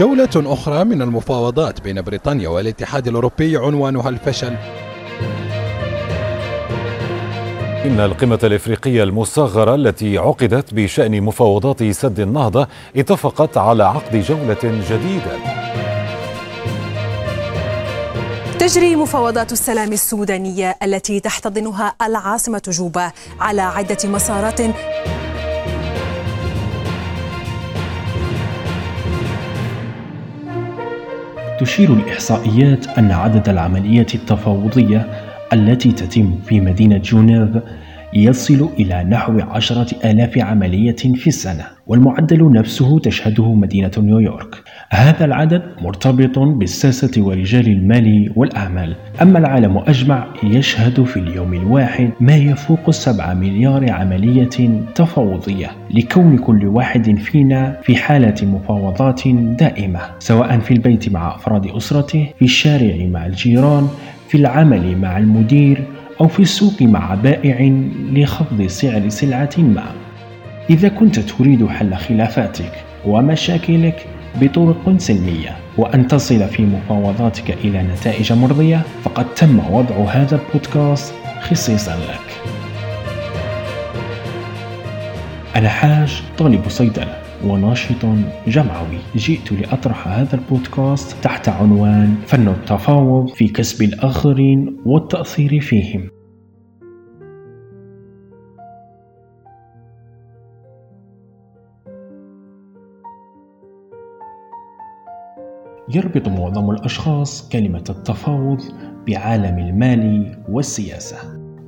جولة أخرى من المفاوضات بين بريطانيا والاتحاد الأوروبي عنوانها الفشل. إن القمة الإفريقية المصغرة التي عقدت بشأن مفاوضات سد النهضة اتفقت على عقد جولة جديدة. تجري مفاوضات السلام السودانية التي تحتضنها العاصمة جوبا على عدة مسارات تشير الإحصائيات أن عدد العمليات التفاوضية التي تتم في مدينة جنيف يصل إلى نحو عشرة آلاف عملية في السنة والمعدل نفسه تشهده مدينة نيويورك. هذا العدد مرتبط بالساسة ورجال المال والأعمال. أما العالم أجمع يشهد في اليوم الواحد ما يفوق السبعة مليار عملية تفاوضية لكون كل واحد فينا في حالة مفاوضات دائمة سواء في البيت مع أفراد أسرته في الشارع مع الجيران في العمل مع المدير أو في السوق مع بائع لخفض سعر سلعة ما. إذا كنت تريد حل خلافاتك ومشاكلك بطرق سلمية. وأن تصل في مفاوضاتك إلى نتائج مرضية فقد تم وضع هذا البودكاست خصيصا لك. أنا حاج طالب صيدلة وناشط جمعوي. جئت لأطرح هذا البودكاست تحت عنوان فن التفاوض في كسب الآخرين والتأثير فيهم. يربط معظم الأشخاص كلمة التفاوض بعالم المال والسياسة.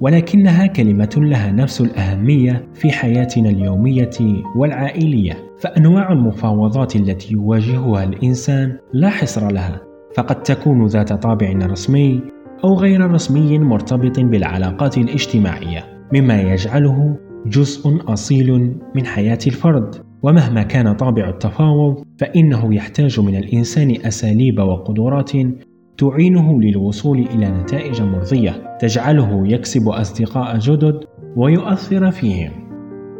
ولكنها كلمة لها نفس الأهمية في حياتنا اليومية والعائلية. فأنواع المفاوضات التي يواجهها الإنسان لا حصر لها فقد تكون ذات طابع رسمي أو غير رسمي مرتبط بالعلاقات الاجتماعية مما يجعله جزء أصيل من حياة الفرد. ومهما كان طابع التفاوض فإنه يحتاج من الإنسان أساليب وقدرات تعينه للوصول إلى نتائج مرضية تجعله يكسب أصدقاء جدد ويؤثر فيهم.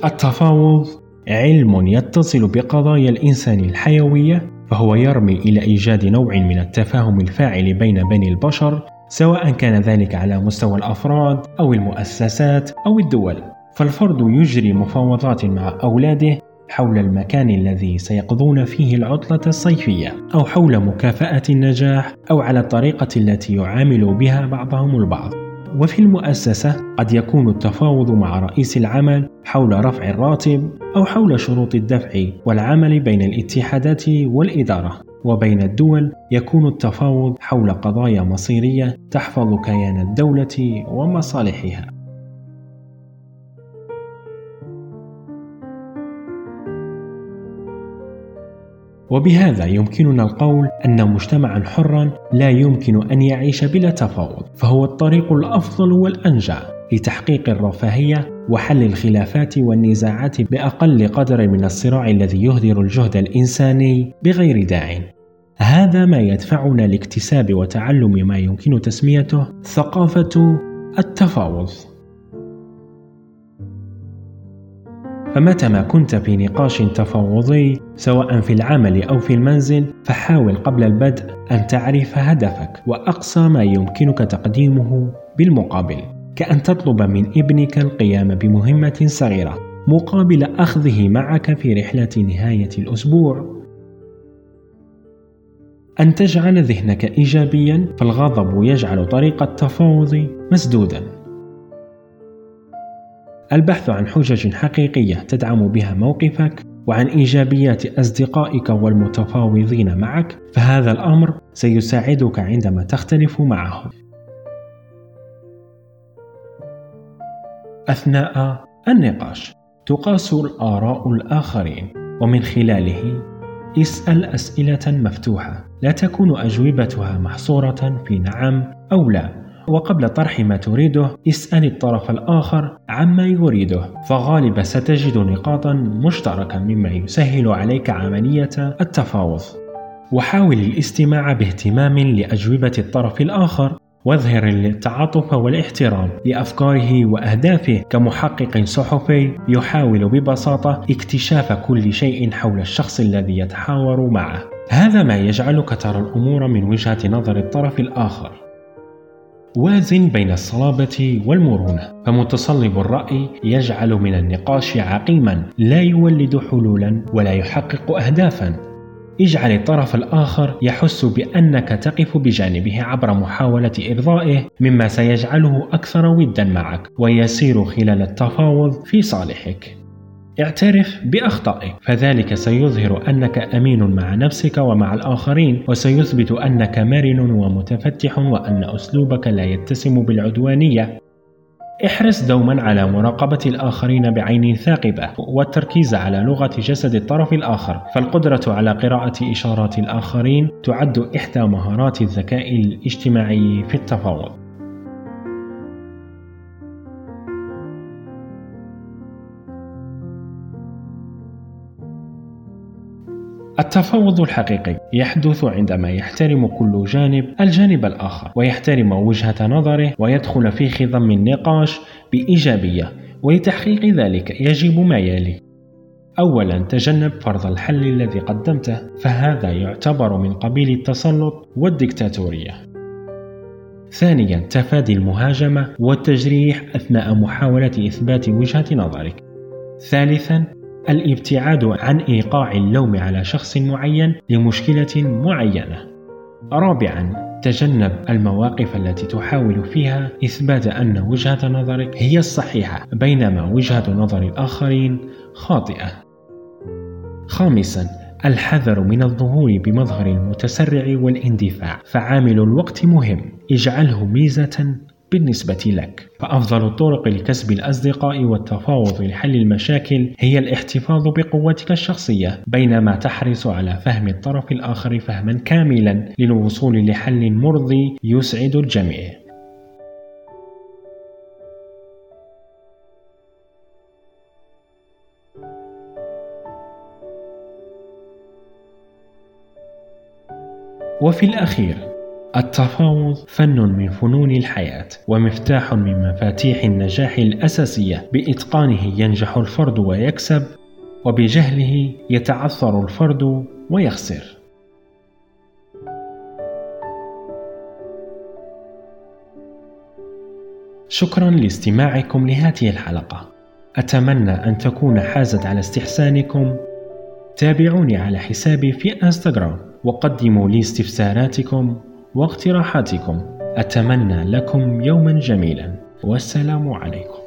التفاوض علم يتصل بقضايا الإنسان الحيوية فهو يرمي إلى إيجاد نوع من التفاهم الفاعل بين بني البشر سواء كان ذلك على مستوى الأفراد أو المؤسسات أو الدول. فالفرد يجري مفاوضات مع أولاده حول المكان الذي سيقضون فيه العطلة الصيفية أو حول مكافأة النجاح أو على الطريقة التي يعامل بها بعضهم البعض. وفي المؤسسة قد يكون التفاوض مع رئيس العمل حول رفع الراتب أو حول شروط الدفع والعمل بين الاتحادات والإدارة. وبين الدول يكون التفاوض حول قضايا مصيرية تحفظ كيان الدولة ومصالحها. وبهذا يمكننا القول أن مجتمعا حرا لا يمكن أن يعيش بلا تفاوض فهو الطريق الأفضل والأنجع لتحقيق الرفاهية وحل الخلافات والنزاعات بأقل قدر من الصراع الذي يهدر الجهد الإنساني بغير داع. هذا ما يدفعنا لاكتساب وتعلم ما يمكن تسميته ثقافة التفاوض. فمتى ما كنت في نقاش تفاوضي سواء في العمل أو في المنزل فحاول قبل البدء أن تعرف هدفك وأقصى ما يمكنك تقديمه بالمقابل. كأن تطلب من ابنك القيام بمهمة صغيرة مقابل أخذه معك في رحلة نهاية الأسبوع. أن تجعل ذهنك إيجابيا فالغضب يجعل طريق التفاوض مسدودا. البحث عن حجج حقيقية تدعم بها موقفك وعن إيجابيات أصدقائك والمتفاوضين معك فهذا الأمر سيساعدك عندما تختلف معهم. أثناء النقاش تقاس الآراء الآخرين ومن خلاله اسأل أسئلة مفتوحة لا تكون أجوبتها محصورة في نعم أو لا. وقبل طرح ما تريده اسأل الطرف الآخر عما يريده فغالبا ستجد نقاطا مشتركة مما يسهل عليك عملية التفاوض. وحاول الاستماع باهتمام لأجوبة الطرف الآخر واظهر التعاطف والاحترام لأفكاره وأهدافه. كمحقق صحفي يحاول ببساطة اكتشاف كل شيء حول الشخص الذي يتحاور معه. هذا ما يجعلك ترى الأمور من وجهة نظر الطرف الآخر. وازن بين الصلابة والمرونة. فمتصلب الرأي يجعل من النقاش عقيما لا يولد حلولا ولا يحقق أهدافا. اجعل الطرف الآخر يحس بأنك تقف بجانبه عبر محاولة إرضائه مما سيجعله أكثر ودا معك ويسير خلال التفاوض في صالحك. اعترف بأخطائك فذلك سيظهر أنك أمين مع نفسك ومع الآخرين وسيثبت أنك مرن ومتفتح وأن أسلوبك لا يتسم بالعدوانية. احرص دوما على مراقبة الآخرين بعين ثاقبة والتركيز على لغة جسد الطرف الآخر. فالقدرة على قراءة إشارات الآخرين تعد إحدى مهارات الذكاء الاجتماعي في التفاوض. التفاوض الحقيقي يحدث عندما يحترم كل جانب الجانب الآخر ويحترم وجهة نظره ويدخل في خضم النقاش بإيجابية ولتحقيق ذلك يجب ما يلي. أولا تجنب فرض الحل الذي قدمته فهذا يعتبر من قبيل التسلط والديكتاتورية ثانيا تفادي المهاجمة والتجريح أثناء محاولة إثبات وجهة نظرك. ثالثا الابتعاد عن إيقاع اللوم على شخص معين لمشكلة معينة. رابعا تجنب المواقف التي تحاول فيها إثبات أن وجهة نظرك هي الصحيحة بينما وجهة نظر الآخرين خاطئة. خامسا الحذر من الظهور بمظهر المتسرع والاندفاع. فعامل الوقت مهم. اجعله ميزة بالنسبة لك. فأفضل الطرق لكسب الأصدقاء والتفاوض لحل المشاكل هي الاحتفاظ بقوتك الشخصية بينما تحرص على فهم الطرف الآخر فهما كاملا للوصول لحل مرضي يسعد الجميع. وفي الأخير التفاوض فن من فنون الحياة ومفتاح من مفاتيح النجاح الأساسية. بإتقانه ينجح الفرد ويكسب وبجهله يتعثر الفرد ويخسر. شكرا لاستماعكم لهذه الحلقة. أتمنى أن تكون حازت على استحسانكم. تابعوني على حسابي في إنستغرام وقدموا لي استفساراتكم. واقتراحاتكم. أتمنى لكم يوما جميلا. والسلام عليكم.